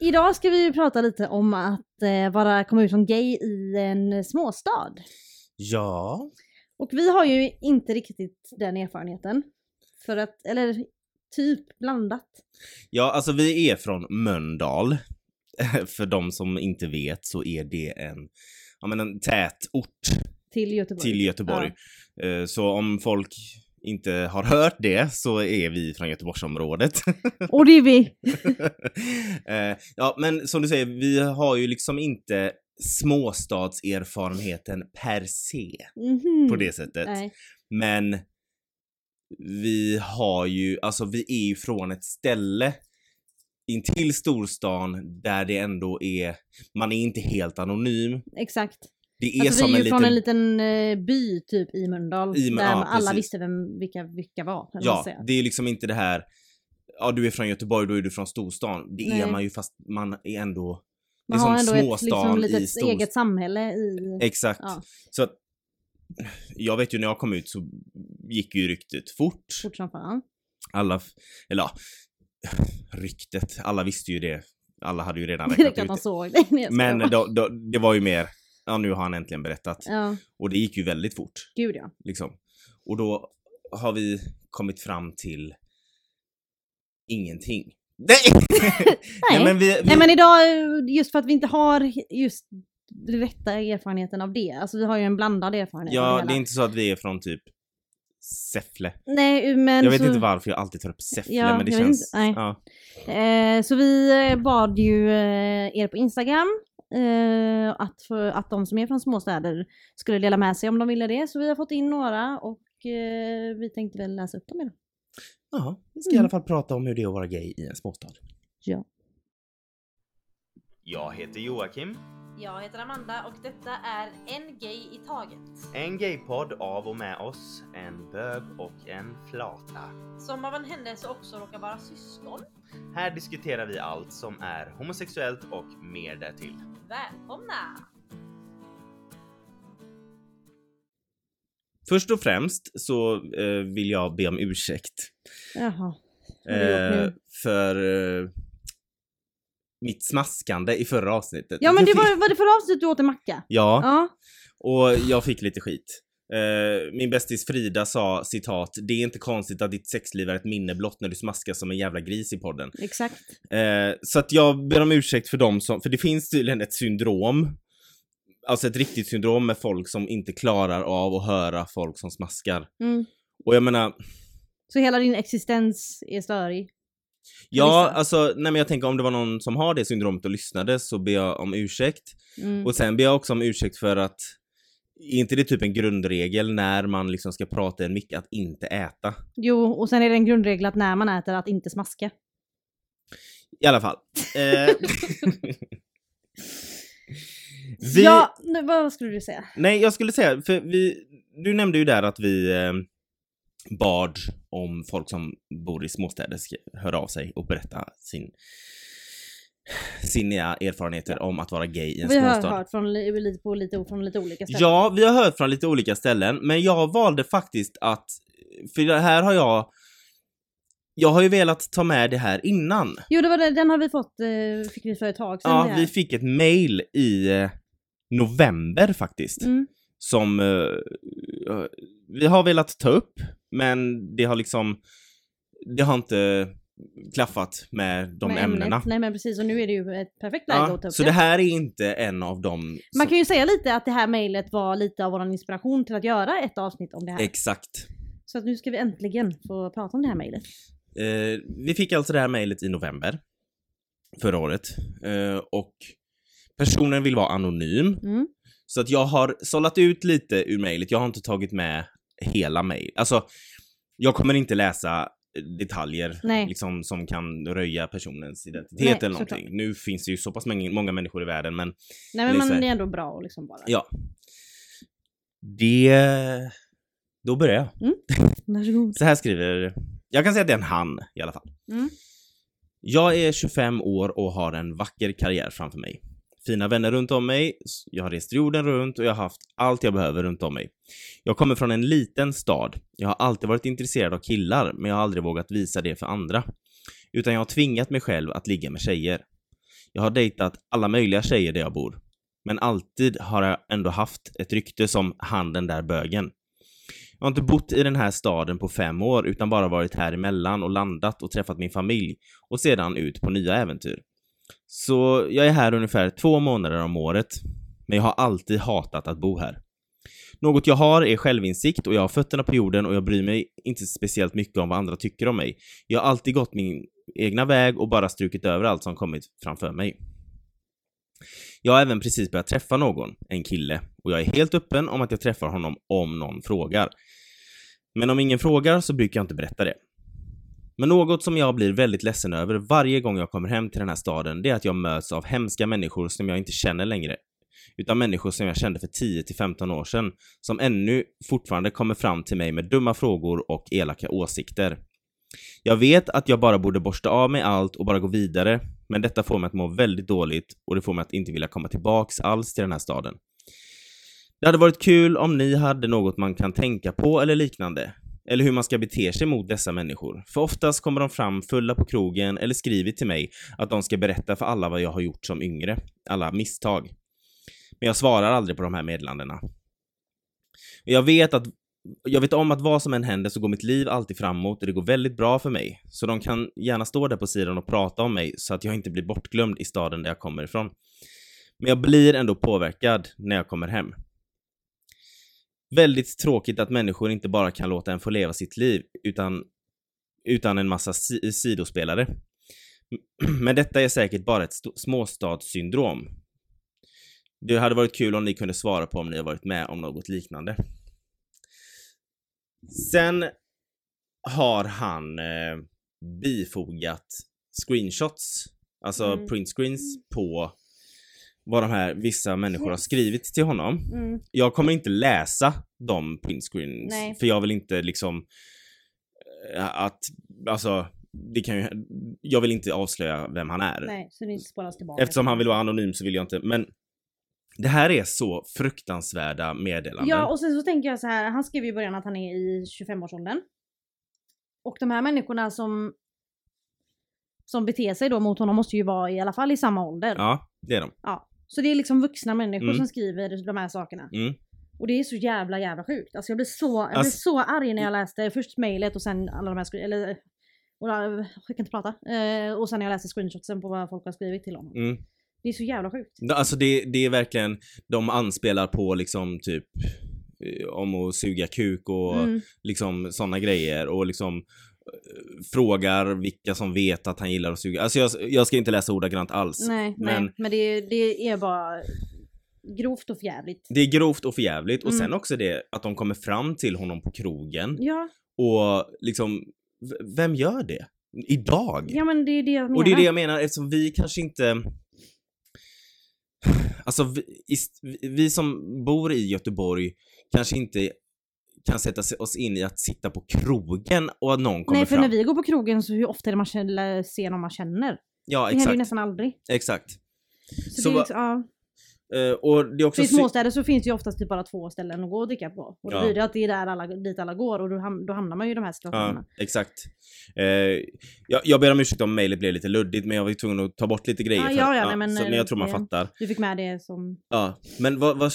Idag ska vi ju prata lite om att eh, vara, komma ut som gay i en småstad. Ja. Och vi har ju inte riktigt den erfarenheten. För att, eller typ blandat. Ja, alltså vi är från Mölndal. För de som inte vet så är det en, ja men en tätort Till Göteborg. till Göteborg. Eh, Så om folk inte har hört det så är vi från Göteborgsområdet. Och det är vi! Eh, ja, men som du säger, vi har ju liksom inte småstadserfarenheten per se Mhm. på det sättet. Nej. Men vi har ju, alltså vi är ju från ett ställe intill storstan där det ändå är, man är inte helt anonym. Exakt. Det är Alltså som vi är en ju från liten... en liten eh, by typ i Mölndal. I där ja, alla precis. visste vem, vilka, vilka var. man Ja, det är liksom inte det här, ja du är från Göteborg, då är du från storstan. Det Nej. är man ju fast man är ändå, det är Man har som ändå ett liksom, litet stor... eget samhälle i... Exakt. Ja, Så att, jag vet ju när jag kom ut så gick ju ryktet fort. fort som fan. Alla, eller ja, ryktet, alla visste ju det. Alla hade ju redan räknat ut man det. såg det. Men då, då, det var ju mer, ja nu har han äntligen berättat. Ja, Och det gick ju väldigt fort, gud ja. liksom. Och då har vi kommit fram till ingenting. Nej! Nej. men vi, vi, Nej men idag, just för att vi inte har just rätta erfarenheten av det. Alltså vi har ju en blandad erfarenhet ja, det är inte så att vi är från typ Säffle. Nej men Jag vet så... inte varför jag alltid tar upp Säffle, Ja, men det känns... inte, nej. Ja. Eh, så vi eh, bad ju eh, er på Instagram eh, att, för, att de som är från småstäder skulle dela med sig om de ville det. Så vi har fått in några och eh, vi tänkte väl läsa upp dem idag. Ja, vi ska Mm. i alla fall prata om hur det är att vara gay i en småstad. Ja. Jag heter Joakim. Jag heter Amanda och detta är En Gay i Taget. En gaypodd av och med oss, en bög och en flata. Som av en händelse också råkar vara syskon. Här diskuterar vi allt som är homosexuellt och mer därtill. Välkomna! Först och främst så eh, vill jag be om ursäkt Jaha. Eh, för eh, mitt smaskande i förra avsnittet. Ja men det var, var det förra avsnittet du åt en macka? Ja, Ja. och jag fick lite skit. Eh, min bästis Frida sa citat, det är inte konstigt att ditt sexliv är ett minne blott när du smaskar som en jävla gris i podden. Exakt. Eh, så att jag ber om ursäkt för dem som, för det finns tydligen ett syndrom, alltså ett riktigt syndrom med folk som inte klarar av att höra folk som smaskar. Mm. Och jag menar, Så hela din existens är störig? ja alltså, nej men jag tänker om det var någon som har det syndromet och lyssnade så ber jag om ursäkt. Mm. Och sen ber jag också om ursäkt för att är inte det typ en grundregel när man liksom ska prata i en mick att inte äta? Jo, och sen är det en grundregel att när man äter att inte smaska. I alla fall. Eh, vi, Ja, nu, vad skulle du säga? Nej, jag skulle säga, för vi, du nämnde ju där att vi eh, bad om folk som bor i småstäder ska höra av sig och berätta sin sina erfarenheter om att vara gay i en Vi har småstad. hört från, li- lite, på lite, från lite olika ställen. Ja, vi har hört från lite olika ställen, men jag valde faktiskt att, för här har jag, jag har ju velat ta med det här innan. Jo, det var det, den har vi fått, eh, fick vi för ett tag sedan. Ja, vi fick ett mail i eh, november faktiskt. Mm. som eh, vi har velat ta upp, men det har liksom, det har inte klaffat med de Med ämnena. ämnet. Nej men precis, och nu är det ju ett perfekt läge att ta Ja, upp så det här är inte en av dem Man kan ju säga lite att det här mejlet var lite av vår inspiration till att göra ett avsnitt om det här. Exakt. Så att nu ska vi äntligen få prata om det här mejlet. Eh, vi fick alltså det här mejlet i november förra året eh, och personen vill vara anonym. Mm. Så att jag har sållat ut lite ur mejlet, jag har inte tagit med hela mejl. Alltså, jag kommer inte läsa detaljer Nej. liksom, som kan röja personens identitet Nej, eller någonting. såklart. Nu finns det ju så pass många, människor i världen men Nej men Lisa. man, är ändå bra att liksom bara... ja. Det... Då börjar jag. Varsågod. Så här skriver... Jag kan säga att det är en han i alla fall. Mm. Jag är 25 år och har en vacker karriär framför mig. Fina vänner runt om mig, jag har rest jorden runt och jag har haft allt jag behöver runt om mig. Jag kommer från en liten stad. Jag har alltid varit intresserad av killar, men jag har aldrig vågat visa det för andra. Utan jag har tvingat mig själv att ligga med tjejer. Jag har dejtat alla möjliga tjejer där jag bor. Men alltid har jag ändå haft ett rykte som han den där bögen. Jag har inte bott i den här staden på fem år utan bara varit här emellan och landat och träffat min familj och sedan ut på nya äventyr. Så jag är här ungefär två månader om året, men jag har alltid hatat att bo här. Något jag har är självinsikt och jag har fötterna på jorden och jag bryr mig inte speciellt mycket om vad andra tycker om mig. Jag har alltid gått min egna väg och bara strukit över allt som kommit framför mig. Jag har även precis börjat träffa någon, en kille, och jag är helt öppen om att jag träffar honom om någon frågar. Men om ingen frågar så brukar jag inte berätta det. Men något som jag blir väldigt ledsen över varje gång jag kommer hem till den här staden, det är att jag möts av hemska människor som jag inte känner längre. Utan människor som jag kände för 10 till 15 år sedan, som ännu fortfarande kommer fram till mig med dumma frågor och elaka åsikter. Jag vet att jag bara borde borsta av mig allt och bara gå vidare, men detta får mig att må väldigt dåligt och det får mig att inte vilja komma tillbaks alls till den här staden. Det hade varit kul om ni hade något man kan tänka på eller liknande. Eller hur man ska bete sig mot dessa människor. För oftast kommer de fram fulla på krogen eller skriver till mig att de ska berätta för alla vad jag har gjort som yngre. Alla misstag. Men jag svarar aldrig på de här meddelandena. Jag vet att jag vet om att vad som än händer så går mitt liv alltid framåt och det går väldigt bra för mig. Så de kan gärna stå där på sidan och prata om mig så att jag inte blir bortglömd i staden där jag kommer ifrån. Men jag blir ändå påverkad när jag kommer hem. Väldigt tråkigt att människor inte bara kan låta en få leva sitt liv utan, utan en massa si sidospelare. Men detta är säkert bara ett småstadssyndrom. Det hade varit kul om ni kunde svara på om ni har varit med om något liknande. Sen har han eh, bifogat screenshots, alltså Mm. printscreens på vad de här vissa människor har skrivit till honom. Mm. Jag kommer inte läsa de printscreens Nej. för jag vill inte liksom eh, att, alltså det kan ju, jag vill inte avslöja vem han är. Nej, så det inte spåras tillbaka. Eftersom han vill vara anonym så vill jag inte, men det här är så fruktansvärda meddelanden. Ja, och sen så tänker jag så här, han skrev ju i början att han är i 25-årsåldern. Och de här människorna som som beter sig då mot honom måste ju vara i alla fall i samma ålder. Ja, det är de. Ja. Så det är liksom vuxna människor Mm. som skriver de här sakerna. Mm. Och det är så jävla jävla sjukt. Alltså jag blev så, jag blev Alltså- så arg när jag läste först mejlet och sen alla de här skri- eller och, jag kan inte prata. Eh, och sen när jag läste screenshotsen på vad folk har skrivit till honom. Mm. Det är så jävla sjukt. Alltså det, det är verkligen, de anspelar på liksom typ eh, om att suga kuk och Mm. liksom sådana grejer och liksom eh, frågar vilka som vet att han gillar att suga. Alltså jag, jag ska inte läsa ordagrant alls. Nej, men nej, men det, det är bara grovt och förjävligt. det är grovt och förjävligt och Mm. sen också det att de kommer fram till honom på krogen Ja, och liksom, vem gör det? Idag? ja men det är det jag menar. Och det är det jag menar eftersom vi kanske inte Alltså vi, vi som bor i Göteborg kanske inte kan sätta oss in i att sitta på krogen och att någon kommer Nej för fram. när vi går på krogen så hur ofta är det man ser någon man känner? Ja Det händer ju exakt, nästan aldrig. exakt. Så, Så det är liksom, ja. Eh, och det är också För I småstäder så finns det ju oftast typ bara två ställen att gå och dricka på. Och då Ja. blir det att det är där alla, dit alla går och då, ham- då hamnar man ju i de här situationerna. Ja, exakt. Eh, jag, jag ber om ursäkt om mejlet blev lite luddigt men jag var ju tvungen att ta bort lite grejer. Ja, för, ja, ja, nej, men, så, eh, men jag tror man det- fattar. Du fick med det som... Ja, men vad, vad,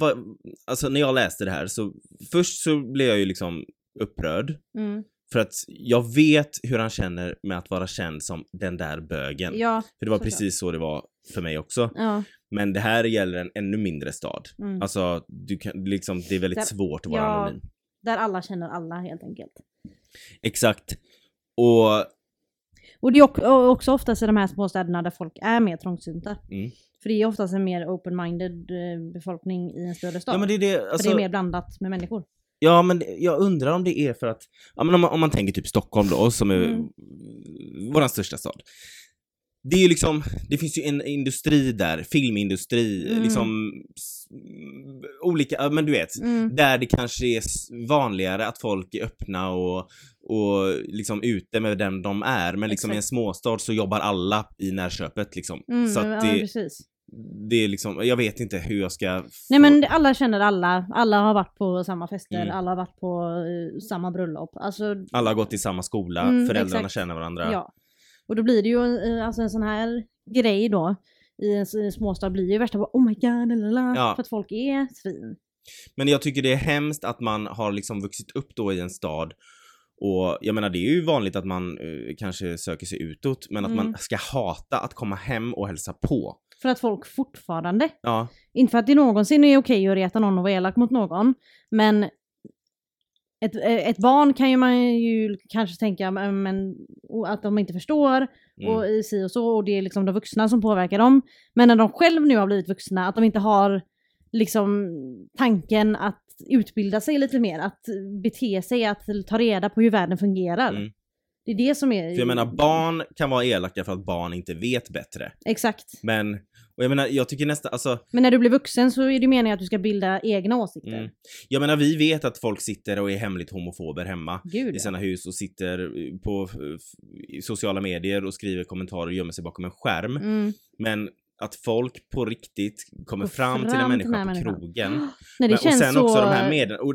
vad, alltså när jag läste det här så först så blev jag ju liksom upprörd Mm. För att jag vet hur han känner med att vara känd som den där bögen. Ja, För det var såklart. precis så det var för mig också. ja. Men det här gäller en ännu mindre stad. Mm. Alltså, du kan, liksom, det är väldigt Där- svårt att vara ja. anonym. Där alla känner alla helt enkelt. Exakt. Och Och det är också oftast i de här småstäderna där folk är mer trångsynta. Mm. För det är oftast en mer open-minded eh, befolkning i en större stad. Ja men det är det, För alltså, det är mer blandat med människor. Ja men jag undrar om det är för att, ja men om man, om man tänker typ Stockholm då, som är Mm. våran största stad. Det är ju liksom, det finns ju en industri där, filmindustri, Mm. liksom olika, ja, men du vet. Mm. Där det kanske är vanligare att folk är öppna och, och liksom ute med den de är. Men liksom i en Exakt. småstad så jobbar alla i närköpet liksom. Mm, så ja, att det, precis. Det är liksom, jag vet inte hur jag ska... Få... Nej men alla känner alla, alla har varit på samma fester, Mm. alla har varit på eh, samma bröllop. Alltså, Alla har gått i samma skola, Mm, föräldrarna exakt. känner varandra. ja. Och då blir det ju eh, alltså en sån här grej då i en, i en småstad blir ju värsta bara oh my god, lalala, Ja. för att folk är svin. Men jag tycker det är hemskt att man har liksom vuxit upp då i en stad och jag menar det är ju vanligt att man eh, kanske söker sig utåt men att Mm. man ska hata att komma hem och hälsa på. För att folk fortfarande, Ja, inte för att det någonsin är okej att reta någon och vara elak mot någon, men ett, ett barn kan ju man ju kanske tänka men, men, att de inte förstår mm. och i si och så och det är liksom de vuxna som påverkar dem. Men när de själv nu har blivit vuxna, att de inte har liksom tanken att utbilda sig lite mer, att bete sig, att ta reda på hur världen fungerar. Mm. Det är det som är... För jag menar barn kan vara elaka för att barn inte vet bättre. Exakt. Men, och jag menar jag tycker nästan, alltså Men när du blir vuxen så är det meningen att du ska bilda egna åsikter. Mm. Jag menar vi vet att folk sitter och är hemligt homofober hemma Gud i sina hus och sitter eh, på sociala medier och skriver kommentarer och gömmer sig bakom en skärm. Mm. Men att folk på riktigt kommer Går fram, till fram en människa på människan. krogen. Nej, det Men, och sen så... också de här. Och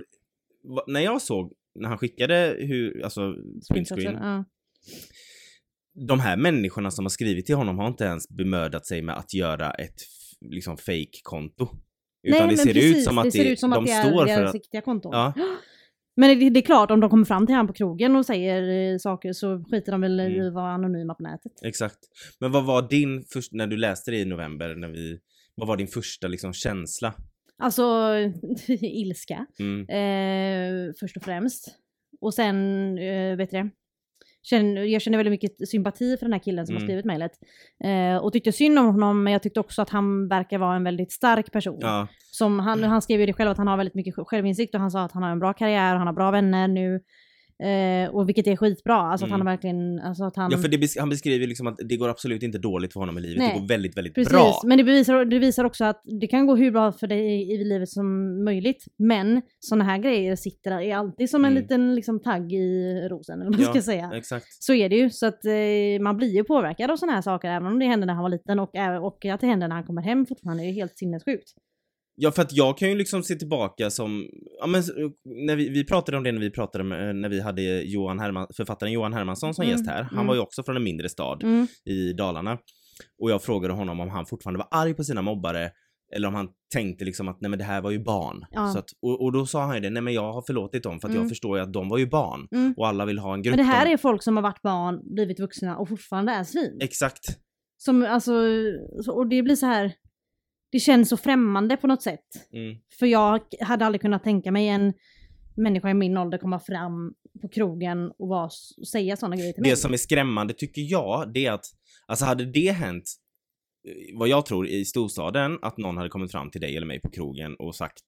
va- När jag såg, när han skickade hur, alltså printscreen, Ja. De här människorna som har skrivit till honom har inte ens bemödat sig med att göra ett liksom fake-konto. Utan Nej, det ser precis, ut som att det, ser ut som de att det står är för att... riktiga konton. Ja, Men det, det är klart, om de kommer fram till han på krogen och säger eh, saker så skiter de väl i Mm. att vara anonyma på nätet. exakt. Men vad var din först, när du läste det i november, när vi, vad var din första liksom känsla? Alltså ilska, Mm. eh, först och främst. Och sen, eh, vet du det? Känner, jag känner väldigt mycket sympati för den här killen som har Mm. skrivit mejlet. Eh, och tyckte synd om honom, men jag tyckte också att han verkar vara en väldigt stark person. Ja, Som han, han skrev ju det själv att han har väldigt mycket självinsikt och han sa att han har en bra karriär, han har bra vänner nu. Eh, och vilket är skitbra, alltså att Mm. han har verkligen, alltså att han... ja för det, bes- han beskriver liksom att det går absolut inte dåligt för honom i livet, Nej. det går väldigt, väldigt Precis, bra. men det, bevisar, det visar också att det kan gå hur bra för dig i, livet som möjligt. Men sådana här grejer sitter där, är alltid som en Mm. liten liksom, tagg i rosen, eller vad man Ja. ska säga. Exakt. Så är det ju, så att eh, man blir ju påverkad av sådana här saker, även om det hände när han var liten och, ä- och att det händer när han kommer hem fortfarande, är ju helt sinnessjukt. Ja, för att jag kan ju liksom se tillbaka som, ja men när vi, vi pratade om det när vi pratade med, när vi hade Johan Herman, författaren Johan Hermansson som Mm, gäst här. Han mm. var ju också från en mindre stad Mm. i Dalarna. Och jag frågade honom om han fortfarande var arg på sina mobbare eller om han tänkte liksom att nej men det här var ju barn. Ja. Så att, och, och då sa han ju det, nej men jag har förlåtit dem för att Mm. jag förstår ju att de var ju barn. Mm. Och alla vill ha en grupp. Men det här är folk som har varit barn, blivit vuxna och fortfarande är svin. Exakt. Som, alltså, så- och det blir så här. Det känns så främmande på något sätt. Mm. För jag hade aldrig kunnat tänka mig en människa i min ålder komma fram på krogen och, vara, och säga sådana grejer till mig. Det som är skrämmande tycker jag, det är att, alltså hade det hänt, eh, vad jag tror i storstaden, att någon hade kommit fram till dig eller mig på krogen och sagt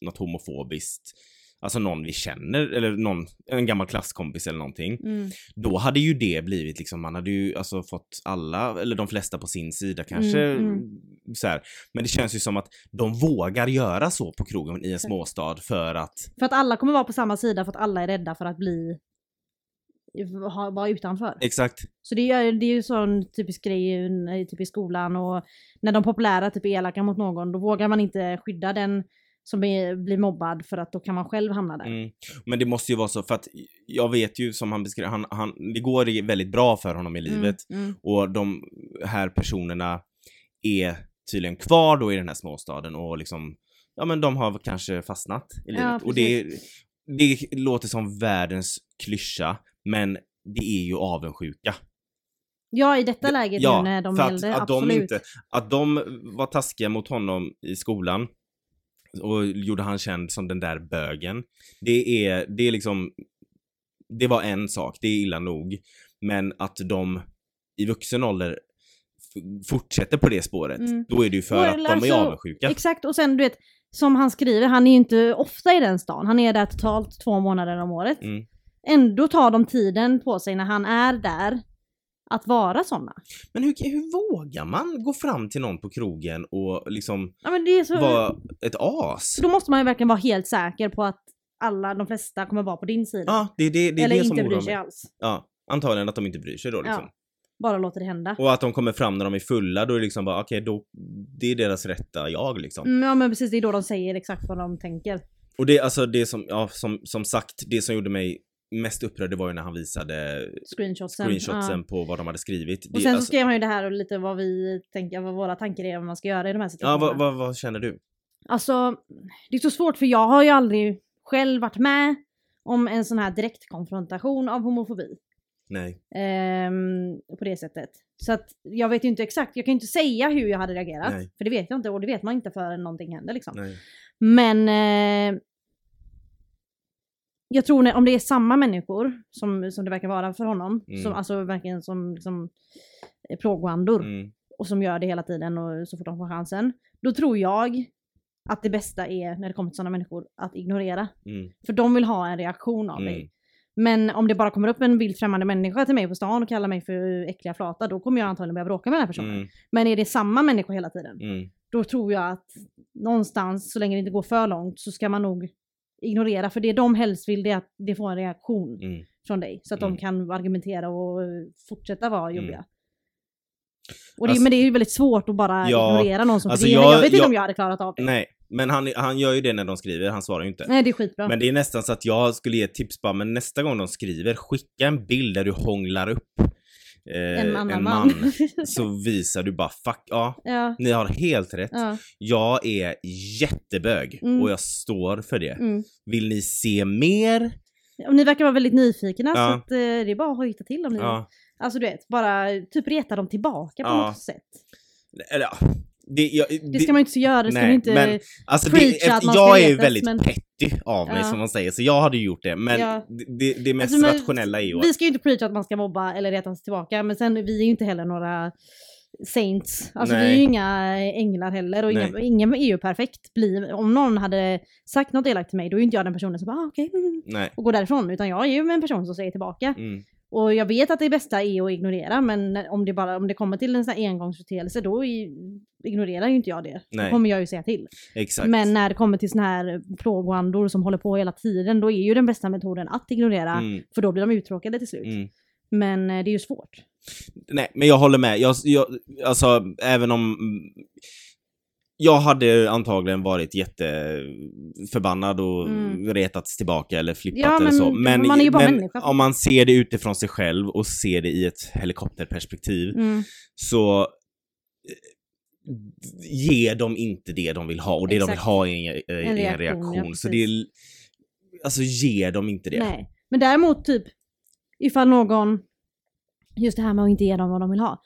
något homofobiskt, alltså någon vi känner, eller någon, en gammal klasskompis eller någonting, Mm. då hade ju det blivit liksom, man hade ju alltså fått alla, eller de flesta på sin sida kanske, Mm, mm. så här. Men det känns ju som att de vågar göra så på krogen i en småstad för att, För att alla kommer vara på samma sida för att alla är rädda för att bli ha- vara utanför. exakt, Så det är, det är ju sån typisk grej typ i skolan och när de populära typ är elaka mot någon då vågar man inte skydda den som är, blir mobbad för att då kan man själv hamna där. Mm. Men det måste ju vara så, för att jag vet ju som han beskrev, han, han, det går väldigt bra för honom i livet Mm, mm. och de här personerna är tydligen kvar då i den här småstaden och liksom, ja men de har kanske fastnat i livet. Ja, och det, det låter som världens klyscha, men det är ju avundsjuka. Ja, i detta läget ja, nu när de för att, gällde, att de absolut. inte, att de var taskiga mot honom i skolan och gjorde han känd som den där bögen. Det är, det är liksom, det var en sak, det är illa nog. Men att de i vuxen ålder fortsätter på det spåret, Mm. då är det ju för Och att de alltså, är avundsjuka. Exakt, och sen du vet, som han skriver, han är ju inte ofta i den stan. Han är där totalt två månader om året. Mm. Ändå tar de tiden på sig när han är där att vara sådana. Men hur, hur vågar man gå fram till någon på krogen och liksom Ja, så... vara ett as? Då måste man ju verkligen vara helt säker på att alla, de flesta kommer vara på din sida. Ja, det det, det, Eller det inte bryr sig alls. Ja, antagligen att de inte bryr sig då liksom. Ja. Bara låter det hända. Och att de kommer fram när de är fulla, då är det liksom bara okej, då, det är deras rätta jag liksom. Mm, ja men precis, det är då de säger exakt vad de tänker. Och det, alltså det som, ja som, som sagt, det som gjorde mig mest upprörd var ju när han visade Screenshotsen. screenshotsen Ja. på vad de hade skrivit. Och Det- sen så alltså- skrev han ju det här och lite vad vi tänker, vad våra tankar är vad man ska göra i de här Ja, situationerna. vad, vad, vad känner du? Alltså, det är så svårt för jag har ju aldrig själv varit med om en sån här direktkonfrontation av homofobi. Nej. Ehm, på det sättet. Så att jag vet ju inte exakt, jag kan ju inte säga hur jag hade reagerat. Nej. För det vet jag inte och det vet man inte förrän någonting händer liksom. Nej. Men eh, jag tror när, om det är samma människor som, som det verkar vara för honom, Mm. som, alltså verkligen som liksom, plågoandor Mm. och som gör det hela tiden och så fort de får chansen. Då tror jag att det bästa är när det kommer till sådana människor att ignorera. Mm. För de vill ha en reaktion av Mm. dig. Men om det bara kommer upp en vilt främmande människa till mig på stan och kallar mig för äckliga flata, då kommer jag antagligen börja bråka med den här personen. Mm. Men är det samma människa hela tiden, Mm. då tror jag att någonstans, så länge det inte går för långt, så ska man nog ignorera. För det de helst vill det är att det får en reaktion Mm. från dig. Så att Mm. de kan argumentera och eh, fortsätta vara Mm. jobbiga. Och det, Alltså- men det är ju väldigt svårt att bara Ja, ignorera någon som... alltså det, jag- jag, vet inte jag- om jag hade klarat av det. Nej, Nej, men han, han gör ju det när de skriver, han svarar ju inte. det är skitbra. Men det är nästan så att jag skulle ge ett tips bara, men nästa gång de skriver, skicka en bild där du hånglar upp eh, en annan en man. man. så visar du bara, fuck, ja, ja, ni har helt rätt. ja. Jag är jättebög Mm. och jag står för det. Mm. Vill ni se mer? Och ni verkar vara väldigt nyfikna så Ja. att eh, det är bara att hojta till om ni Ja. Alltså du vet, bara typ reta dem tillbaka på något sätt. Eller ja. Det, jag, Det ska man ju inte göra, det ska nej, man inte... men Alltså det, att ska jag är ju väldigt men- petty av mig Ja. som man säger, så jag hade gjort det. Men Ja. det, det mest Alltså, rationella är ju Vi ska ju inte preacha att man ska mobba eller retas tillbaka, men sen vi är ju inte heller några saints. Alltså vi är Nej. ju inga änglar heller och inga, Nej. ingen är ju perfekt. Blir, om någon hade sagt något elakt till mig, då är ju inte jag den personen som bara ah, okej, Nej. och går därifrån. Utan jag är ju en person som säger tillbaka. Mm. Och jag vet att det bästa är att ignorera, men om det, bara, om det kommer till en sån här engångsföreteelse, då i, ignorerar ju inte jag det. Nej. Då kommer jag ju säga till. Exakt. Men när det kommer till såna här plågoandor som håller på hela tiden, då är ju den bästa metoden att ignorera, Mm. för då blir de uttråkade till slut. Mm. Men eh, det är ju svårt. Nej, men jag håller med. Jag, jag, alltså, även om... Jag hade antagligen varit jätteförbannad och Mm. retats tillbaka eller flippat Ja, eller så. Men, man men om man ser det utifrån sig själv och ser det i ett helikopterperspektiv Mm. så eh, ger de inte det de vill ha och det de vill Exakt. ha är en, är en reaktion, reaktion. ja, så det är, alltså ger de inte det. Nej. Men däremot typ, ifall någon, just det här med att inte ge dem vad de vill ha.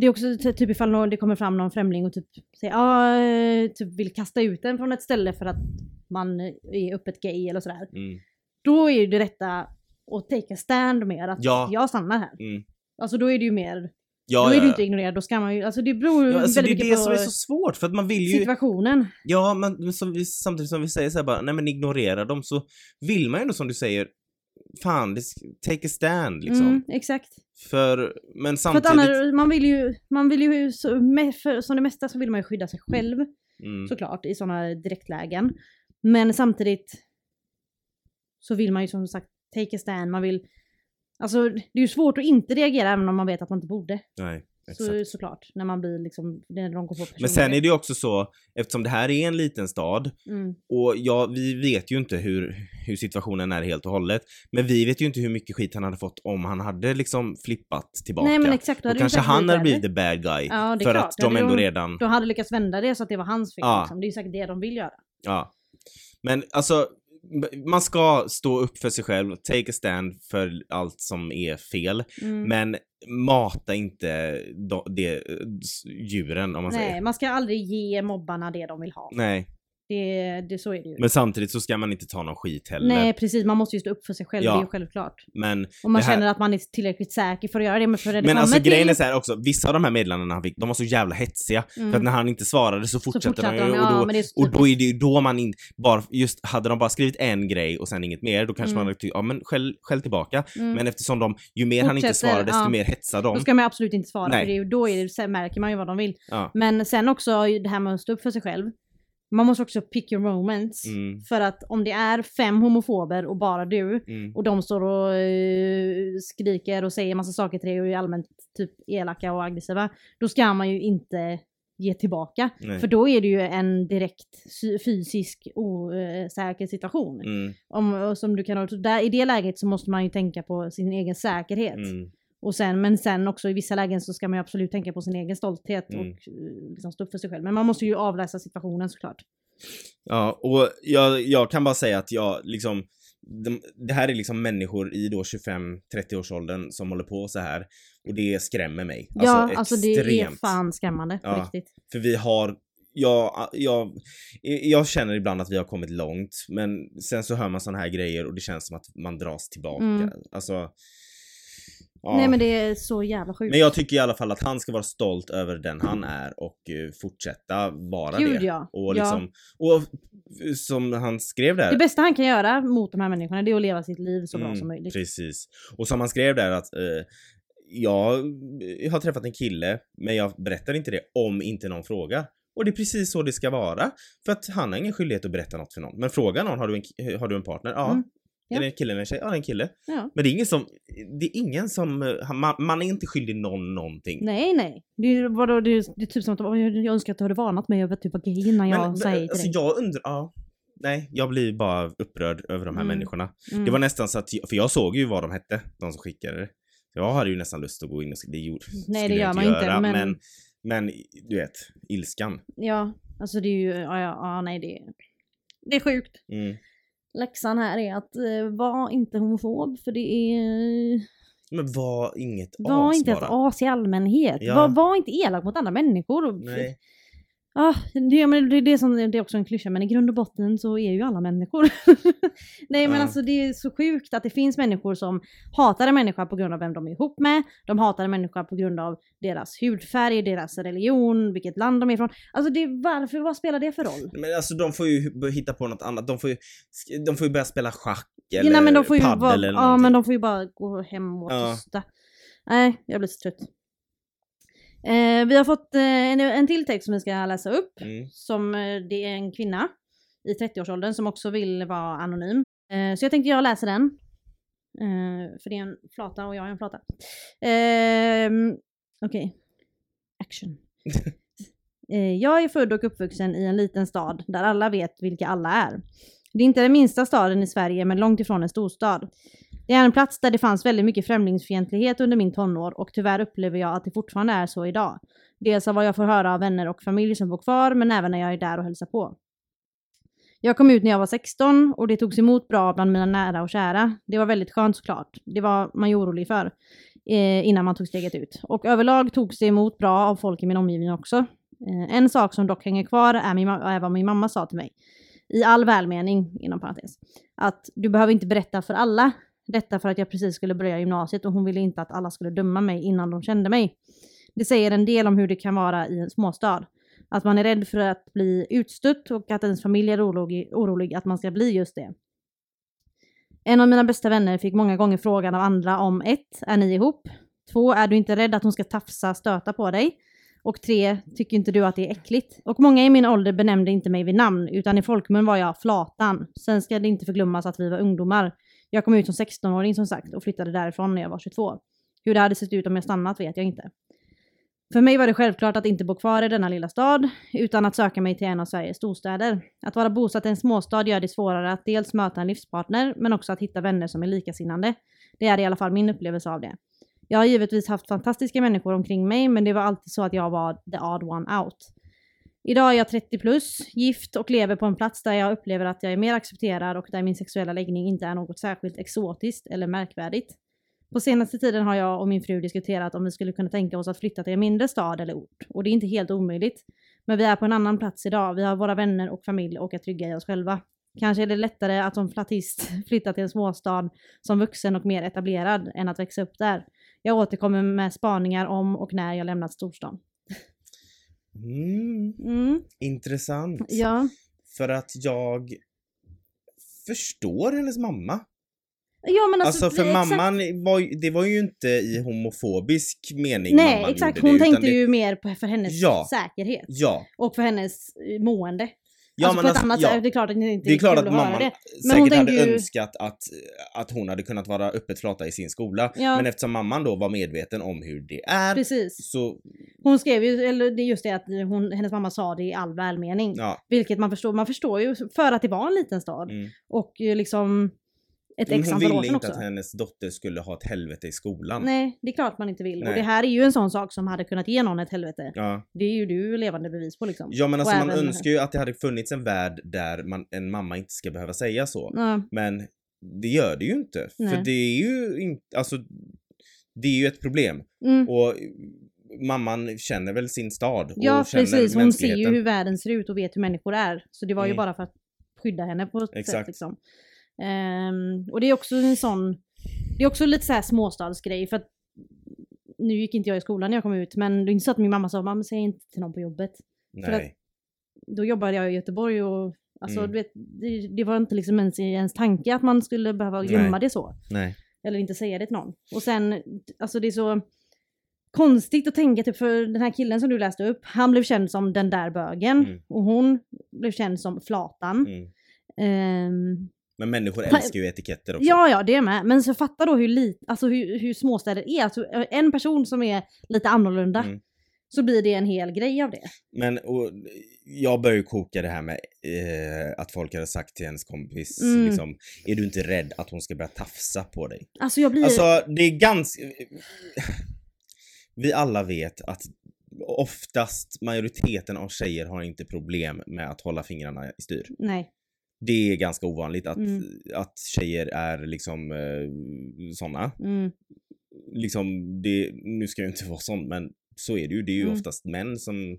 Det är också ty- typ ifall någon, det kommer fram någon främling och typ säger, ah, eh, typ vill kasta ut en från ett ställe för att man är öppet gay eller sådär. Mm. Då är ju det rätta att take a stand mer, att Ja. jag stannar här. Mm. Alltså då är det ju mer, Ja, då är ja. inte ignorerad, då ska man ju, alltså det beror ju Ja, alltså det är väldigt det som är så svårt för att man vill ju... situationen. Ja, men som vi, samtidigt som vi säger så här bara, nej men ignorera dem så vill man ju ändå som du säger, fan, take a stand liksom. Mm, exakt. För, men För att samtidigt... annars, man vill ju, man vill ju så, för, som det mesta så vill man ju skydda sig själv. mm, såklart i sådana direktlägen. Men samtidigt så vill man ju som sagt take a stand, man vill Alltså det är ju svårt att inte reagera även om man vet att man inte borde. nej, exakt. Så, såklart, när man blir liksom, när de går på Men sen är det ju också så, eftersom det här är en liten stad, mm. och ja, vi vet ju inte hur, hur situationen är helt och hållet, men vi vet ju inte hur mycket skit han hade fått om han hade liksom flippat tillbaka. Nej men exakt, då kanske han hade blivit the bad guy, Ja, för klart. att de ändå de- redan... Då hade lyckats vända det så att det var hans fel. Ja. Liksom. Det är ju säkert det de vill göra. Ja. Men alltså, man ska stå upp för sig själv, take a stand för allt som är fel, Mm. men mata inte de, de, djuren om man Nej, säger. man ska aldrig ge mobbarna det de vill ha. Nej, Det, det, så är det ju. men samtidigt så ska man inte ta någon skit heller. Nej precis, man måste ju stå upp för sig själv, Ja. det är ju självklart. Men, Om man här- känner att man är tillräckligt säker för att göra det. Men, för det men alltså till... grejen är så här också, vissa av de här meddelandena han fick, de var så jävla hetsiga. Mm. För att när han inte svarade så fortsatte, fortsatte de ju de, och, ja, då, så och då är det ju då man in, bara, just hade de bara skrivit en grej och sen inget mer, då kanske Mm. man hade tyckt, ja men skäll, skäll tillbaka. Mm. Men eftersom de, ju mer han inte svarar desto ja. mer hetsar de. Då ska man absolut inte svara Nej. för det ju, då är det, märker man ju vad de vill. Ja. Men sen också det här med att stå upp för sig själv. Man måste också pick your moments. Mm. För att om det är fem homofober och bara du Mm. och de står och eh, skriker och säger massa saker till dig och är allmänt typ elaka och aggressiva. Då ska man ju inte ge tillbaka. Nej. För då är det ju en direkt fysisk osäker situation. Mm, Om, som du kan, där, I det läget så måste man ju tänka på sin egen säkerhet. mm, Och sen, men sen också i vissa lägen så ska man ju absolut tänka på sin egen stolthet Mm. och eh, liksom stå upp för sig själv. Men man måste ju avläsa situationen såklart. Ja, och jag, jag kan bara säga att jag liksom de, det här är liksom människor i då 25-30 års åldern som håller på så här och det skrämmer mig. ja, alltså det är extremt. fan skrämmande Ja. riktigt. För vi har, jag, jag, jag känner ibland att vi har kommit långt men sen så hör man såna här grejer och det känns som att man dras tillbaka. Mm. Alltså, ja. Nej men det är så jävla sjukt. Men jag tycker i alla fall att han ska vara stolt över den han är och eh, fortsätta vara Gud det. ja. Och ja. liksom, och som han skrev där. Det bästa han kan göra mot de här människorna det är att leva sitt liv så bra Mm, som möjligt. Precis. Och som han skrev där att eh, jag har träffat en kille men jag berättar inte det om inte någon frågar. Och det är precis så det ska vara. För att han har ingen skyldighet att berätta något för någon. Men fråga någon, har du en, har du en partner? Ja. Mm, ja. Är det en kille eller en tjej? Ja, det är en kille. Ja. Men det är ingen som, det är ingen som, eh, man, man är inte skyldig någon någonting. Nej nej. Det är, vadå, det, är, det är typ som att "Åh, jag jag önskar att du hade varnat mig över typ att gay innan jag Men, säger till alltså dig. jag undrar, ja. Nej, jag blir bara upprörd över de här Mm. människorna. Mm. Det var nästan så att, för jag såg ju vad de hette, de som skickade det. Jag hade ju nästan lust att gå in och det gjorde, Nej, det jag gör man inte, göra, men- men... men du vet, ilskan. Ja, alltså det är ju, ja, ja, ja nej det är, det är sjukt. Mm. Läxan här är att eh, var inte homofob för det är, Men var inget var as inte ett bara. as i allmänhet. Ja. Var, var inte elak mot andra människor. Nej. Ah, det, men det, det, är som, det är också en klyscha, men i grund och botten så är ju alla människor. Nej men Ja. alltså det är så sjukt att det finns människor som hatar en människa på grund av vem de är ihop med. De hatar en människa på grund av deras hudfärg, deras religion, vilket land de är ifrån. Alltså det, varför, vad spelar det för roll? Men alltså de får ju hitta på något annat. De får ju, de får ju börja spela schack Ja, eller nej, men de får ju paddel bara, eller Ja någonting. men de får ju bara gå hem och Ja. tysta. Nej, jag blir så trött. Eh, vi har fått eh, en, en till text som vi ska läsa upp. Mm. Som eh, det är en kvinna i 30-årsåldern som också vill vara anonym. Eh, så jag tänkte jag läser den. Eh, för det är en flata och jag är en flata. Eh, Okej. Action. Eh, jag är född och uppvuxen i en liten stad där alla vet vilka alla är. Det är inte den minsta staden i Sverige men långt ifrån en storstad. Det är en plats där det fanns väldigt mycket främlingsfientlighet under min tonår och tyvärr upplever jag att det fortfarande är så idag. Dels av vad jag får höra av vänner och familj som bor kvar men även när jag är där och hälsar på. Jag kom ut när jag var 16 och det togs emot bra bland mina nära och kära. Det var väldigt skönt såklart. Det var man ju orolig för eh, innan man tog steget ut. Och överlag togs det emot bra av folk i min omgivning också. Eh, en sak som dock hänger kvar är, min, är vad min mamma sa till mig. I all välmening, inom parentes. Att du behöver inte berätta för alla. Detta för att jag precis skulle börja gymnasiet och hon ville inte att alla skulle döma mig innan de kände mig. Det säger en del om hur det kan vara i en småstad. Att man är rädd för att bli utstött och att ens familj är orolig, orolig att man ska bli just det. En av mina bästa vänner fick många gånger frågan av andra om 1. Är ni ihop? 2. Är du inte rädd att hon ska tafsa, stöta på dig? Och 3. Tycker inte du att det är äckligt? Och många i min ålder benämnde inte mig vid namn, utan i folkmun var jag Flatan. Sen ska det inte förglömmas att vi var ungdomar. Jag kom ut som 16-åring som sagt och flyttade därifrån när jag var 22. Hur det hade sett ut om jag stannat vet jag inte. För mig var det självklart att inte bo kvar i denna lilla stad, utan att söka mig till en av Sveriges storstäder. Att vara bosatt i en småstad gör det svårare att dels möta en livspartner, men också att hitta vänner som är likasinnande. Det är i alla fall min upplevelse av det. Jag har givetvis haft fantastiska människor omkring mig, men det var alltid så att jag var the odd one out. Idag är jag 30 plus, gift och lever på en plats där jag upplever att jag är mer accepterad och där min sexuella läggning inte är något särskilt exotiskt eller märkvärdigt. På senaste tiden har jag och min fru diskuterat om vi skulle kunna tänka oss att flytta till en mindre stad eller ort. Och det är inte helt omöjligt. Men vi är på en annan plats idag. Vi har våra vänner och familj och är trygga i oss själva. Kanske är det lättare att som flatist flytta till en småstad som vuxen och mer etablerad än att växa upp där. Jag återkommer med spaningar om och när jag lämnat storstan. Mm, Mm, intressant. ja. För att jag förstår hennes mamma. Ja men alltså, Alltså, för exakt. mamman var, det var ju inte i homofobisk mening Nej exakt, hon det, tänkte det, ju mer på, för hennes Ja. säkerhet. Ja, Och för hennes eh, mående. Ja, alltså men på ett alltså, annat sätt, det är klart att det inte Det är klart att mamman det. Men hon säkert hade ju- önskat att, att hon hade kunnat vara öppet flata i sin skola. Men eftersom mamman då var medveten om hur det är Precis. så, Hon skrev ju, eller det är just det att hon, hennes mamma sa det i all välmening. Vilket man förstår, man förstår ju för att det var en liten stad. Mm. Och liksom ett Men x hon antal år ville sedan inte också. att hennes dotter skulle ha ett helvete i skolan. Nej, det är klart man inte vill. Och Nej. det här är ju en sån sak som hade kunnat ge någon ett helvete. Ja. Det är ju du levande bevis på liksom. ja men Och alltså man även- önskar ju att det hade funnits en värld där man, en mamma inte ska behöva säga så. Ja, Men det gör det ju inte. Nej. För det är ju inte, alltså det är ju ett problem. mm. Och mamman känner väl sin stad ja och känner precis. Hon ser ju hur världen ser ut och vet hur människor är. Så det var ju Mm. bara för att skydda henne på ett sätt Exakt. liksom. Ehm, och det är också en sån, det är också lite så här småstadsgrej för att nu gick inte jag i skolan när jag kom ut men det är inte så att min mamma sa mamma säg inte till någon på jobbet. för Nej. Då jobbade jag i Göteborg och alltså, Mm. du vet, det, det var inte liksom ens ens tanke att man skulle behöva Nej. gömma det så. Nej. Eller inte säga det till någon. Och sen, alltså det är så konstigt att tänka typ för den här killen som du läste upp, han blev känd som den där bögen Mm. och hon blev känd som flatan. Mm. Ehm, Men människor älskar ju etiketter också. ja, ja, det med. Men så fatta då hur, lit, alltså hur, hur småstäder är. Alltså en person som är lite annorlunda, Mm. så blir det en hel grej av det. Men och, jag börjar ju koka det här med eh, att folk hade sagt till ens kompis Mm. liksom, är du inte rädd att hon ska börja tafsa på dig? Alltså jag blir... Alltså det är ganska... Vi alla vet att oftast majoriteten av tjejer har inte problem med att hålla fingrarna i styr. Nej. Det är ganska ovanligt att, Mm. att tjejer är liksom eh, såna. Mm. Liksom, det, nu ska jag inte vara sån men så är det ju. Det är ju Mm. oftast män som,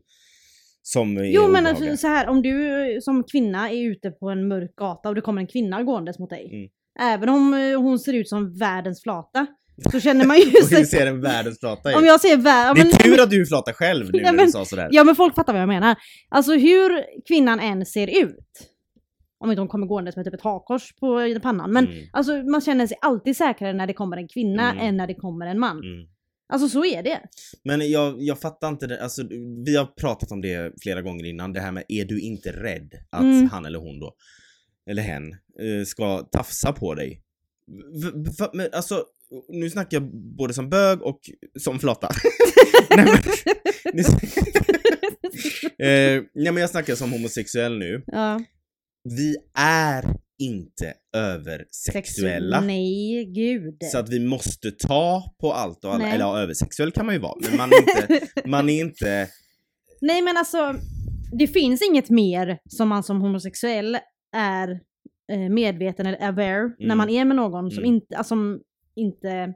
som är Jo men alltså, så här, om du som kvinna är ute på en mörk gata och det kommer en kvinna gåendes mot dig. Mm. Även om eh, hon ser ut som världens flata. Så känner man ju sig... ser en världens flata Om jag ser vär... Det men, är tur att du flatar själv nu Ja, när men- du sa sådär. Ja men folk fattar vad jag menar. Alltså hur kvinnan än ser ut. Om inte hon kommer gåendes med typ ett hakkors på pannan. Men Mm. alltså man känner sig alltid säkrare när det kommer en kvinna Mm. än när det kommer en man. Mm. Alltså så är det. Men jag, jag fattar inte det, alltså vi har pratat om det flera gånger innan, det här med är du inte rädd att Mm. han eller hon då, eller hen, eh, ska tafsa på dig? V- v- men alltså, nu snackar jag både som bög och som flata. nej, men, nu, eh, nej men jag snackar som homosexuell nu. Ja. Vi är inte översexuella. Nej, gud. Så att vi måste ta på allt och alla, Nej. eller ja, översexuell kan man ju vara, men man är inte, man är inte Nej men alltså, det finns inget mer som man som homosexuell är eh, medveten eller aware när Mm. man är med någon som Mm. inte, alltså, inte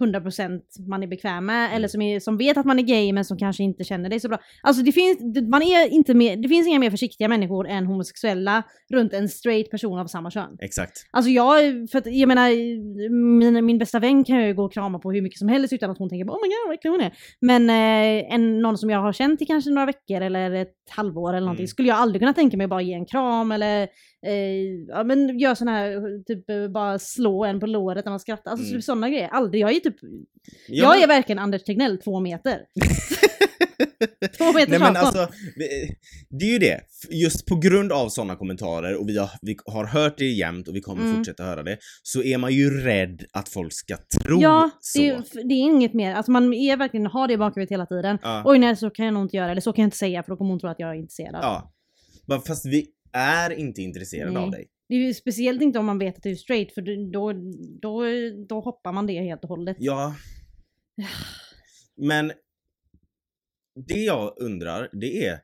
100% man är bekväm med Mm. eller som, är, som vet att man är gay men som kanske inte känner dig så bra. Alltså det finns, man är inte mer, det finns inga mer försiktiga människor än homosexuella runt en straight person av samma kön. Exakt. Alltså jag, för att, jag menar, min, min bästa vän kan jag ju gå och krama på hur mycket som helst utan att hon tänker oh my god vad äcklig hon är. Men eh, en, någon som jag har känt i kanske några veckor eller ett halvår eller någonting Mm. skulle jag aldrig kunna tänka mig att bara ge en kram eller eh, ja, men gör sån här, typ eh, bara slå en på låret när man skrattar. Alltså Mm. typ sådana grejer. Aldrig. Jag är typ, Ja, jag är verkligen Anders Tegnell, två meter. två meter Nej men avstånd. alltså, det är ju det. Just på grund av sådana kommentarer och vi har, vi har hört det jämt och vi kommer Mm. fortsätta höra det, så är man ju rädd att folk ska tro Ja, så. det, är- det är inget mer. Alltså man är verkligen, har det i bakhuvudet hela tiden. Ja. Oj nej, så kan jag nog inte göra, eller så kan jag inte säga för då kommer hon tro att jag är intresserad. ja. Fast vi är inte intresserade Nej. av dig. Det är ju speciellt inte om man vet att du är straight för då, då, då hoppar man det helt och hållet. Ja. Men det jag undrar, det är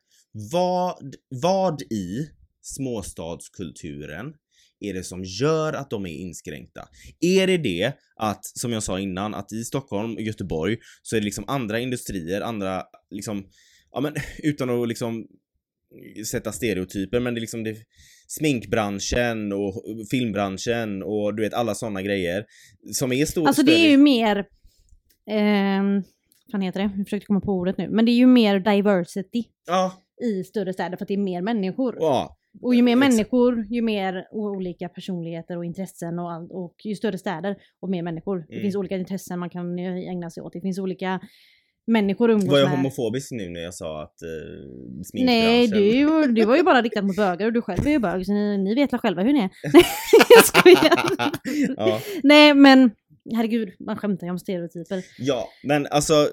vad, vad i småstadskulturen är det som gör att de är inskränkta? Är det det att, som jag sa innan, att i Stockholm och Göteborg så är det liksom andra industrier, andra liksom, ja men utan att liksom sätta stereotyper men det är liksom det, sminkbranschen och filmbranschen och du vet alla sådana grejer som är stor, Alltså det är ju mer, ehm, vad heter det? Jag försökte komma på ordet nu. Men det är ju mer diversity Ja, i större städer för att det är mer människor. ja, Och ju mer människor, ju mer olika personligheter och intressen och allt. Och ju större städer och mer människor. Det Mm. finns olika intressen man kan eh, ägna sig åt. Det finns olika människor umgås Var jag med. homofobisk nu när jag sa att Nej, sminkbranschen... du, du var ju bara riktat mot bögar och du själv är ju bög så ni, ni vet väl själva hur ni är. Nej, jag skojar. ja, Nej men herregud, man skämtar ju om stereotyper. ja, men alltså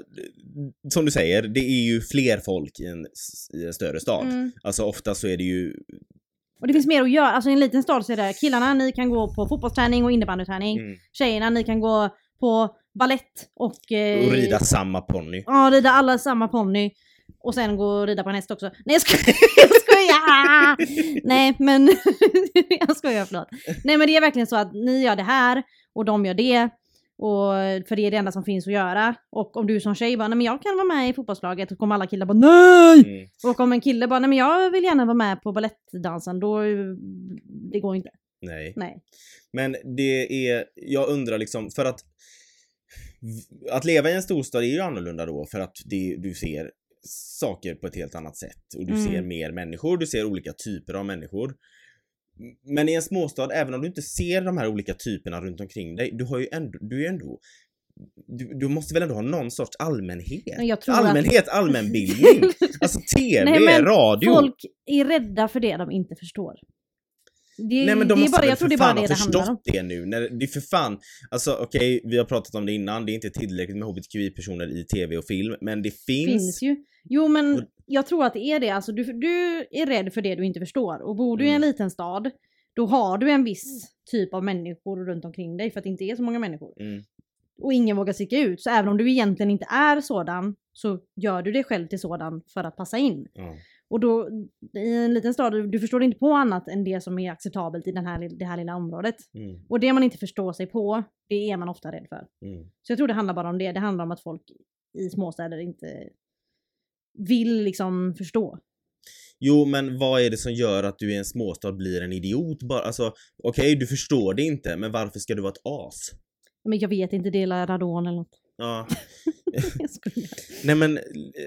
som du säger, det är ju fler folk i en, i en större stad. Mm. Alltså ofta så är det ju... Och det finns mer att göra. Alltså i en liten stad så är det killarna, ni kan gå på fotbollsträning och innebandyträning. Mm, Tjejerna, ni kan gå på ballett och... Eh, och rida samma ponny. Ja, rida alla samma ponny. Och sen gå och rida på en häst också. Nej jag skojar! Jag skojar. Nej men... jag skojar, förlåt. Nej men det är verkligen så att ni gör det här och de gör det. Och, för det är det enda som finns att göra. Och om du som tjej bara, nej men jag kan vara med i fotbollslaget, då kommer alla killar bara NEJ! Mm. Och om en kille bara, nej men jag vill gärna vara med på balettdansen, då... Det går inte. Nej. Nej. Men det är, jag undrar liksom, för att att leva i en storstad är ju annorlunda då för att det, du ser saker på ett helt annat sätt och du Mm. ser mer människor, du ser olika typer av människor. Men i en småstad, även om du inte ser de här olika typerna runt omkring dig, du har ju ändå, du är ändå du, du måste väl ändå ha någon sorts allmänhet? Tror att- Allmänhet, allmänbildning! Alltså TV, Nej, radio! Folk är rädda för det de inte förstår. Det, Nej men de det är måste bara, väl jag tror för det är bara fan det ha det förstått det nu. När, det är för fan, alltså okej, vi har pratat om det innan, det är inte tillräckligt med hbtqi-personer i tv och film, men det finns... finns ju. Jo men Och- jag tror att det är det. Alltså, du, du är rädd för det du inte förstår. Och bor du i en Mm. liten stad, då har du en viss typ av människor runt omkring dig för att det inte är så många människor. Mm, Och ingen vågar sticka ut. Så även om du egentligen inte är sådan så gör du dig själv till sådan för att passa in. ja. Och då i en liten stad, du- förstår inte på annat än det som är acceptabelt i den här, det här lilla området. Mm, Och det man inte förstår sig på, det är man ofta rädd för. mm. Så jag tror det handlar bara om det. Det handlar om att folk i småstäder inte vill liksom förstå. Jo, men vad är det som gör att du i en småstad blir en idiot? Bara, alltså, okej, du förstår det inte, men varför ska du vara ett as? Men jag vet inte, dela radon eller något. Ja, Jag nej men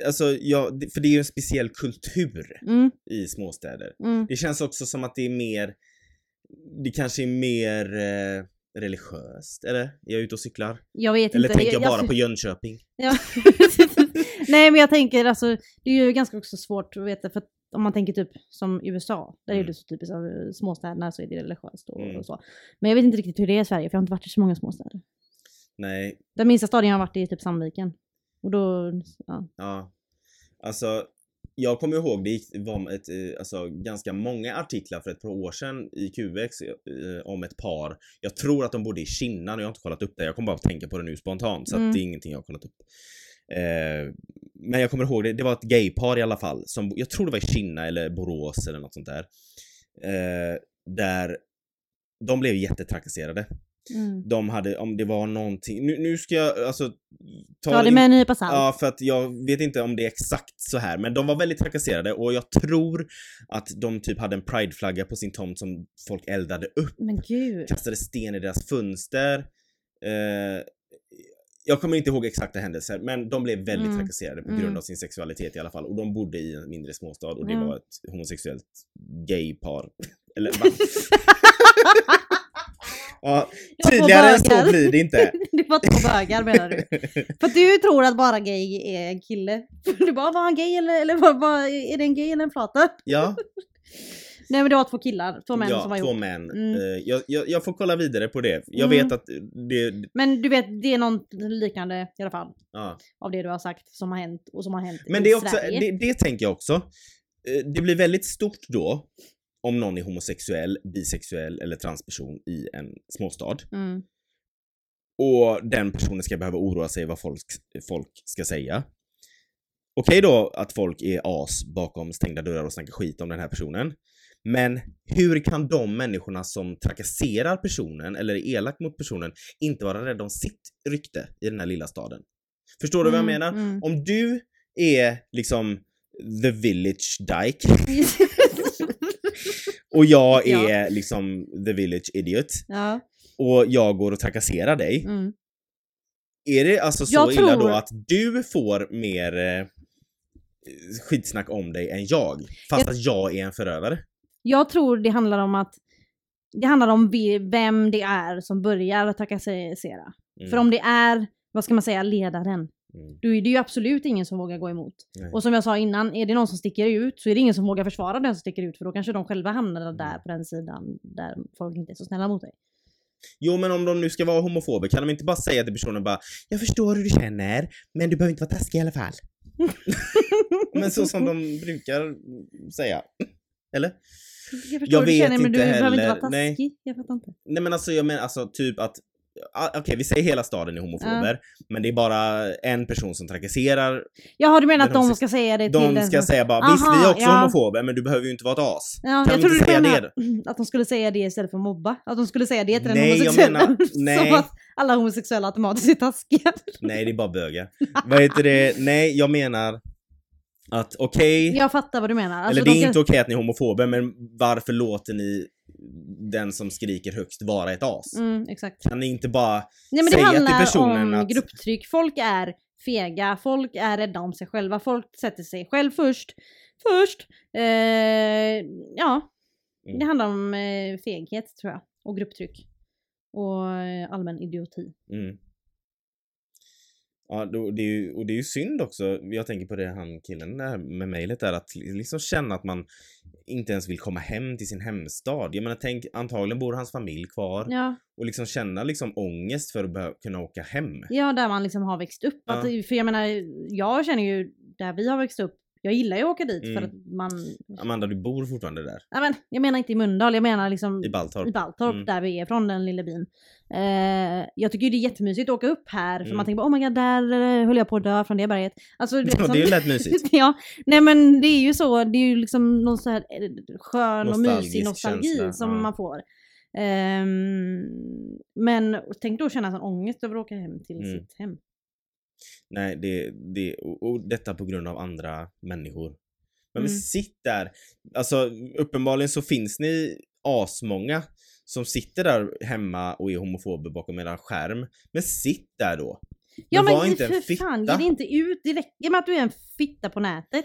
alltså, ja, för det är ju en speciell kultur Mm, i småstäder. mm. Det känns också som att det är mer, det kanske är mer eh, religiöst, eller? Är jag ute och cyklar? Jag vet Eller inte. tänker jag bara jag, på Jönköping? Ja. Nej men jag tänker alltså, det är ju ganska också svårt att veta för om man tänker typ som USA, där är Mm. det så typiskt av småstäderna så är det religiöst och, Mm. och så. Men jag vet inte riktigt hur det är i Sverige för jag har inte varit i så många småstäder. Nej, Den minsta staden jag har varit i är typ Sandviken. Och då, ja. ja. Alltså, jag kommer ihåg det var ett, eh, alltså, ganska många artiklar för ett par år sedan i QX eh, om ett par. Jag tror att de bodde i Kinna, jag har inte kollat upp det. Jag kommer bara att tänka på det nu spontant så Mm. att det är ingenting jag har kollat upp. Eh, men jag kommer ihåg det, det var ett gaypar i alla fall. Som, jag tror det var i Kinna eller Borås eller något sånt där. Eh, där de blev jättetrakasserade. Mm. De hade, om det var någonting, nu, nu ska jag alltså Ta det in- med en nypa salt. Ja, för att jag vet inte om det är exakt så här, men de var väldigt trakasserade och jag tror att de typ hade en prideflagga på sin tomt som folk eldade upp, Men gud. kastade sten i deras fönster. Eh, jag kommer inte ihåg exakta händelser, men de blev väldigt Mm. trakasserade på Mm. grund av sin sexualitet i alla fall och de bodde i en mindre småstad och det Mm. var ett homosexuellt gaypar. Eller va? ja, tydligare än så blir det inte. det var två bögar menar du? För du tror att bara gay är en kille. Du bara, var han gay eller, eller var, var, är det en gay eller en flata? Ja, Nej men det var två killar, två män ja som var två män. Mm. Eh, jag, jag, jag får kolla vidare på det. Jag Mm. vet att det... Men du vet, det är något liknande i alla fall. Ja. Av det du har sagt som har hänt och som har hänt Men i det är också, det, det tänker jag också. Eh, Det blir väldigt stort då om någon är homosexuell, bisexuell eller transperson i en småstad. Mm. Och den personen ska behöva oroa sig vad folk, folk ska säga. Okej då att folk är as bakom stängda dörrar och snackar skit om den här personen. Men hur kan de människorna som trakasserar personen eller är elak mot personen inte vara rädda om sitt rykte i den här lilla staden? Förstår du vad jag Mm, menar? mm. Om du är liksom the village dyke och jag Ja. är liksom the village idiot ja. och jag går och trakasserar dig. Mm. Är det alltså så Jag illa då tror- att du får mer eh, skitsnack om dig än jag? Fast Jag- att jag är en förövare? Jag tror det handlar om att det handlar om vem det är som börjar trakassera. Mm. För om det är, vad ska man säga, ledaren Mm. Då är det ju absolut ingen som vågar gå emot. Nej. Och som jag sa innan, är det någon som sticker ut så är det ingen som vågar försvara den som sticker ut för då kanske de själva hamnar Mm. där på den sidan där folk inte är så snälla mot dig. Jo men om de nu ska vara homofober kan de inte bara säga till personen bara Jag förstår hur du känner, men du behöver inte vara taskig i alla fall. men så som de brukar säga. Eller? Jag förstår Jag vet känner men du inte behöver inte heller. vara Nej. taskig. Jag fattar inte. Nej men alltså jag menar alltså typ att Okej, vi säger hela staden är homofober, men det är bara en person som trakasserar. Jaha, du menar att de de ska- ska säga det till De den ska som... säga bara visst vi är Aha, också ja. homofober, men du behöver ju inte vara ett as. Ja, kan jag vi trodde inte du säga menade det? att de skulle säga det istället för mobba. Att de skulle säga det till den Nej, jag homosexuella. menar- nej. Som att alla homosexuella automatiskt är taskiga. Nej, det är bara bögar. Vad heter det? Nej, jag menar att okej, Jag fattar vad du menar. Alltså, eller det är kan- inte okej att ni är homofober, men varför låter ni den som skriker högst vara ett as? Mm, exakt. Kan ni inte bara Nej men det säga till handlar personen om att- grupptryck. Folk är fega, folk är rädda om sig själva, folk sätter sig själv först. Först. Eh, ja, Mm. det handlar om eh, feghet tror jag. Och grupptryck. Och eh, allmän idioti. Mm. Ja, det är ju, och det är ju synd också, jag tänker på det han killen där med mejlet där, att liksom känna att man inte ens vill komma hem till sin hemstad. Jag menar tänk, antagligen bor hans familj kvar Ja, och liksom känna liksom ångest för att kunna åka hem. ja där man liksom har växt upp. Att, Ja. För jag menar, jag känner ju där vi har växt upp, jag gillar ju att åka dit Mm. för att man... Amanda, du bor fortfarande där? Nej men, jag menar inte i Mölndal, jag menar liksom I Baltorp? i Baltorp Mm. där vi är från, den lilla byn. Eh, jag tycker ju det är jättemysigt att åka upp här för Mm. man tänker bara, oh my god där eh, höll jag på att dö från det berget. Alltså, Ja, sånt- det är ju lätt mysigt. ja, nej men det är ju så, det är ju liksom någon så här eh, skön och mysig nostalgi känsla, som ja. man får. Ehm, men tänk då känna sån ångest över att åka hem till Mm. sitt hem. Nej, det, det, och, och detta på grund av andra människor. Men, Mm. sitt där. Alltså uppenbarligen så finns ni asmånga som sitter där hemma och är homofober bakom era skärm. Men sitt där då. Ja Men men inte en för fan, fitta. ge dig inte ut. Det räcker med att du är en fitta på nätet.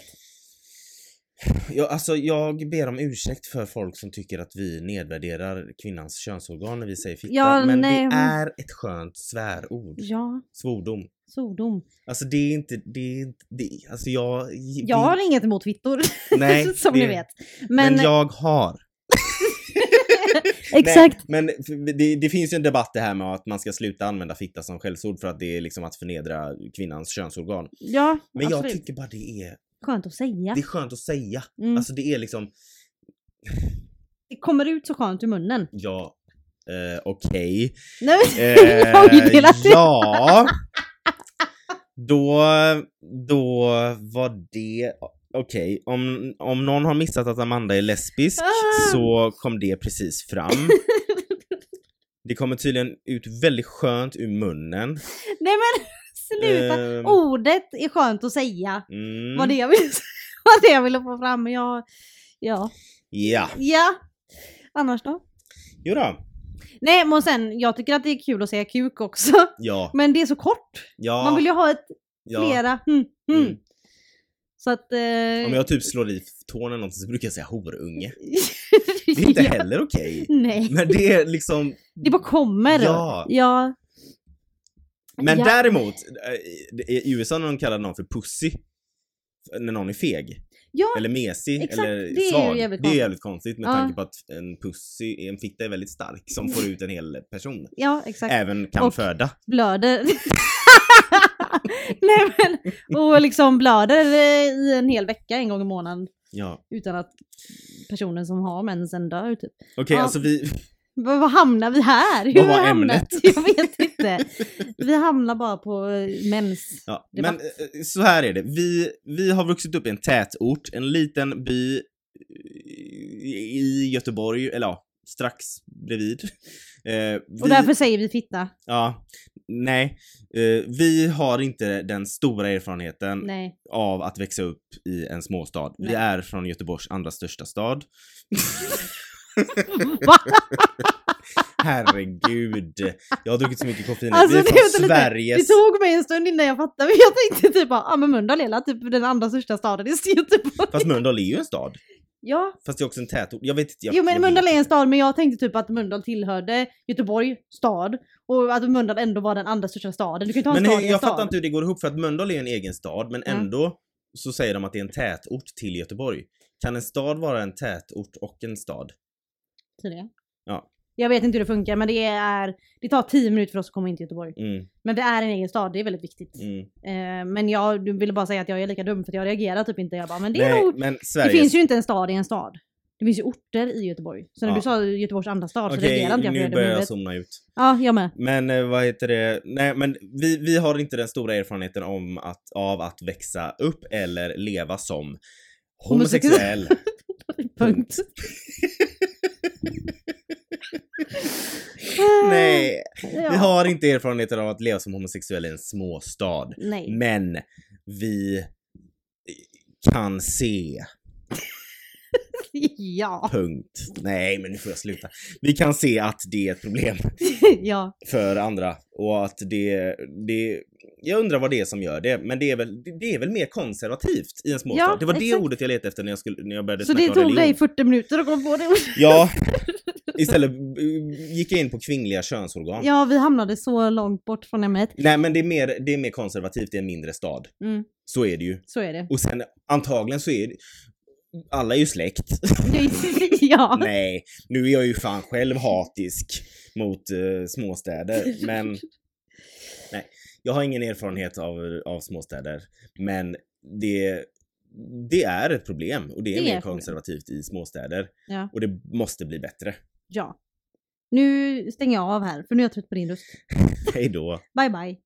Jag, alltså jag ber om ursäkt för folk som tycker att vi nedvärderar kvinnans könsorgan när vi säger fitta. Ja, men nej, det är ett skönt svärord. Ja, Svordom. Svordom. Alltså det är inte, det är inte, det, alltså jag... Jag har inget emot fittor. Nej, som det- ni vet. Men, Men, jag har. exakt. Nej, men det, det finns ju en debatt det här med att man ska sluta använda fitta som skällsord för att det är liksom att förnedra kvinnans könsorgan. Ja, Men absolut. jag tycker bara det är, Skönt att säga. det är skönt att säga. Mm. Alltså det är liksom, Det kommer ut så skönt ur munnen. ja, eh, okej. Nej, men, Eh, jag ogillar det. ja. Då, då var det, okej, om, om någon har missat att Amanda är lesbisk Ah. så kom det precis fram. Det kommer tydligen ut väldigt skönt ur munnen. Nej men sluta. Ehm, Ordet är skönt att säga. mm, Vad det jag vill, vad det jag ville få fram. Jag, ja. Ja, Ja. Annars då? jo då. Nej men sen, jag tycker att det är kul att säga kuk också. Ja, Men det är så kort. ja. Man vill ju ha ett ja. flera. Mm, mm. Mm. Så att... Eh, Om jag typ slår i tån eller något så brukar jag säga horunge. Det är inte Ja. heller okej. Nej. Men det är liksom, Det bara kommer. Ja. ja. men Ja. däremot, eh, i USA när de kallar någon för pussy, när någon är feg, Ja, eller mesig, exakt. eller Det är ju jävligt det är jävligt konstigt med Ja. tanke på att en pussy, en fitta är väldigt stark som får ut en hel person. ja exakt. Även kan Och- föda. blöder. Nej men, och liksom blöder eh, i en hel vecka en gång i månaden Ja. utan att personen som har mensen dör typ. Okej, Ja. alltså vi, Vad vad hamnar vi här? Hur Vad var hamnar- ämnet? Jag vet inte. Vi hamnar bara på eh, mens. Ja, men var- eh, så här är det. Vi, vi har vuxit upp i en tätort, en liten by i i Göteborg, eller ja, strax bredvid. Eh, vi, Och därför säger vi fitta. Ja, nej. Eh, vi har inte den stora erfarenheten Nej. av att växa upp i en småstad. Vi Nej. är från Göteborgs andra största stad. Herregud. Jag har druckit så mycket koffein. Alltså, vi är det, från vänta lite. det Sveriges... tog mig en stund innan jag fattade. Men jag tänkte typ bara, ah, men Mölndal är typ den andra största staden i Göteborg. Fast Mölndal är ju en stad. Ja, Fast det är också en tätort. Jag vet inte. Jag, jo men jag Mölndal är en stad men jag tänkte typ att Mölndal tillhörde Göteborg stad och att Mölndal ändå var den andra största staden. Du kan ju ta en Men stad en jag stad. fattar inte hur det går ihop för att Mölndal är en egen stad men Mm. ändå så säger de att det är en tätort till Göteborg. Kan en stad vara en tätort och en stad? Tydligen. Ja. Jag vet inte hur det funkar men det är, det tar 10 minuter för oss att komma in till Göteborg. Mm, Men det är en egen stad, det är väldigt viktigt. mm. Eh, men jag ville bara säga att jag är lika dum för att jag reagerar typ inte. Jag bara, men det är Nej, nog, men det Sveriges... finns ju inte en stad i en stad. Det finns ju orter i Göteborg. Så när Ja. du sa Göteborgs andra stad så Okej, reagerade inte jag nu det börjar jag zooma ut. Ja, jag med. Men eh, vad heter det? Nej, men vi, vi har inte den stora erfarenheten om att, av att växa upp eller leva som homosexuell. Punkt. Nej, Ja. vi har inte erfarenheten av att leva som homosexuell i en småstad. Nej. Men vi kan se Ja. Punkt. Nej, men nu får jag sluta. Vi kan se att det är ett problem ja. för andra och att det, det jag undrar vad det är som gör det, men det är väl, det är väl mer konservativt i en småstad. Ja, det var det exakt. ordet jag letade efter när jag, skulle, när jag började Så det tog dig 40 minuter att komma på det? Ja, istället gick jag in på kvinnliga könsorgan. Ja, vi hamnade så långt bort från ämnet. Nej, men det är, mer, det är mer konservativt i en mindre stad. Mm, Så är det ju. så är det. Och sen antagligen så är det, alla är ju släkt. ja. Nej, nu är jag ju fan själv hatisk mot eh, småstäder, men nej, jag har ingen erfarenhet av, av småstäder, men det, det är ett problem och det är Det är mer ett problem. konservativt i småstäder Ja. och det måste bli bättre. ja. Nu stänger jag av här för nu är jag trött på din röst. Hej då. Bye bye.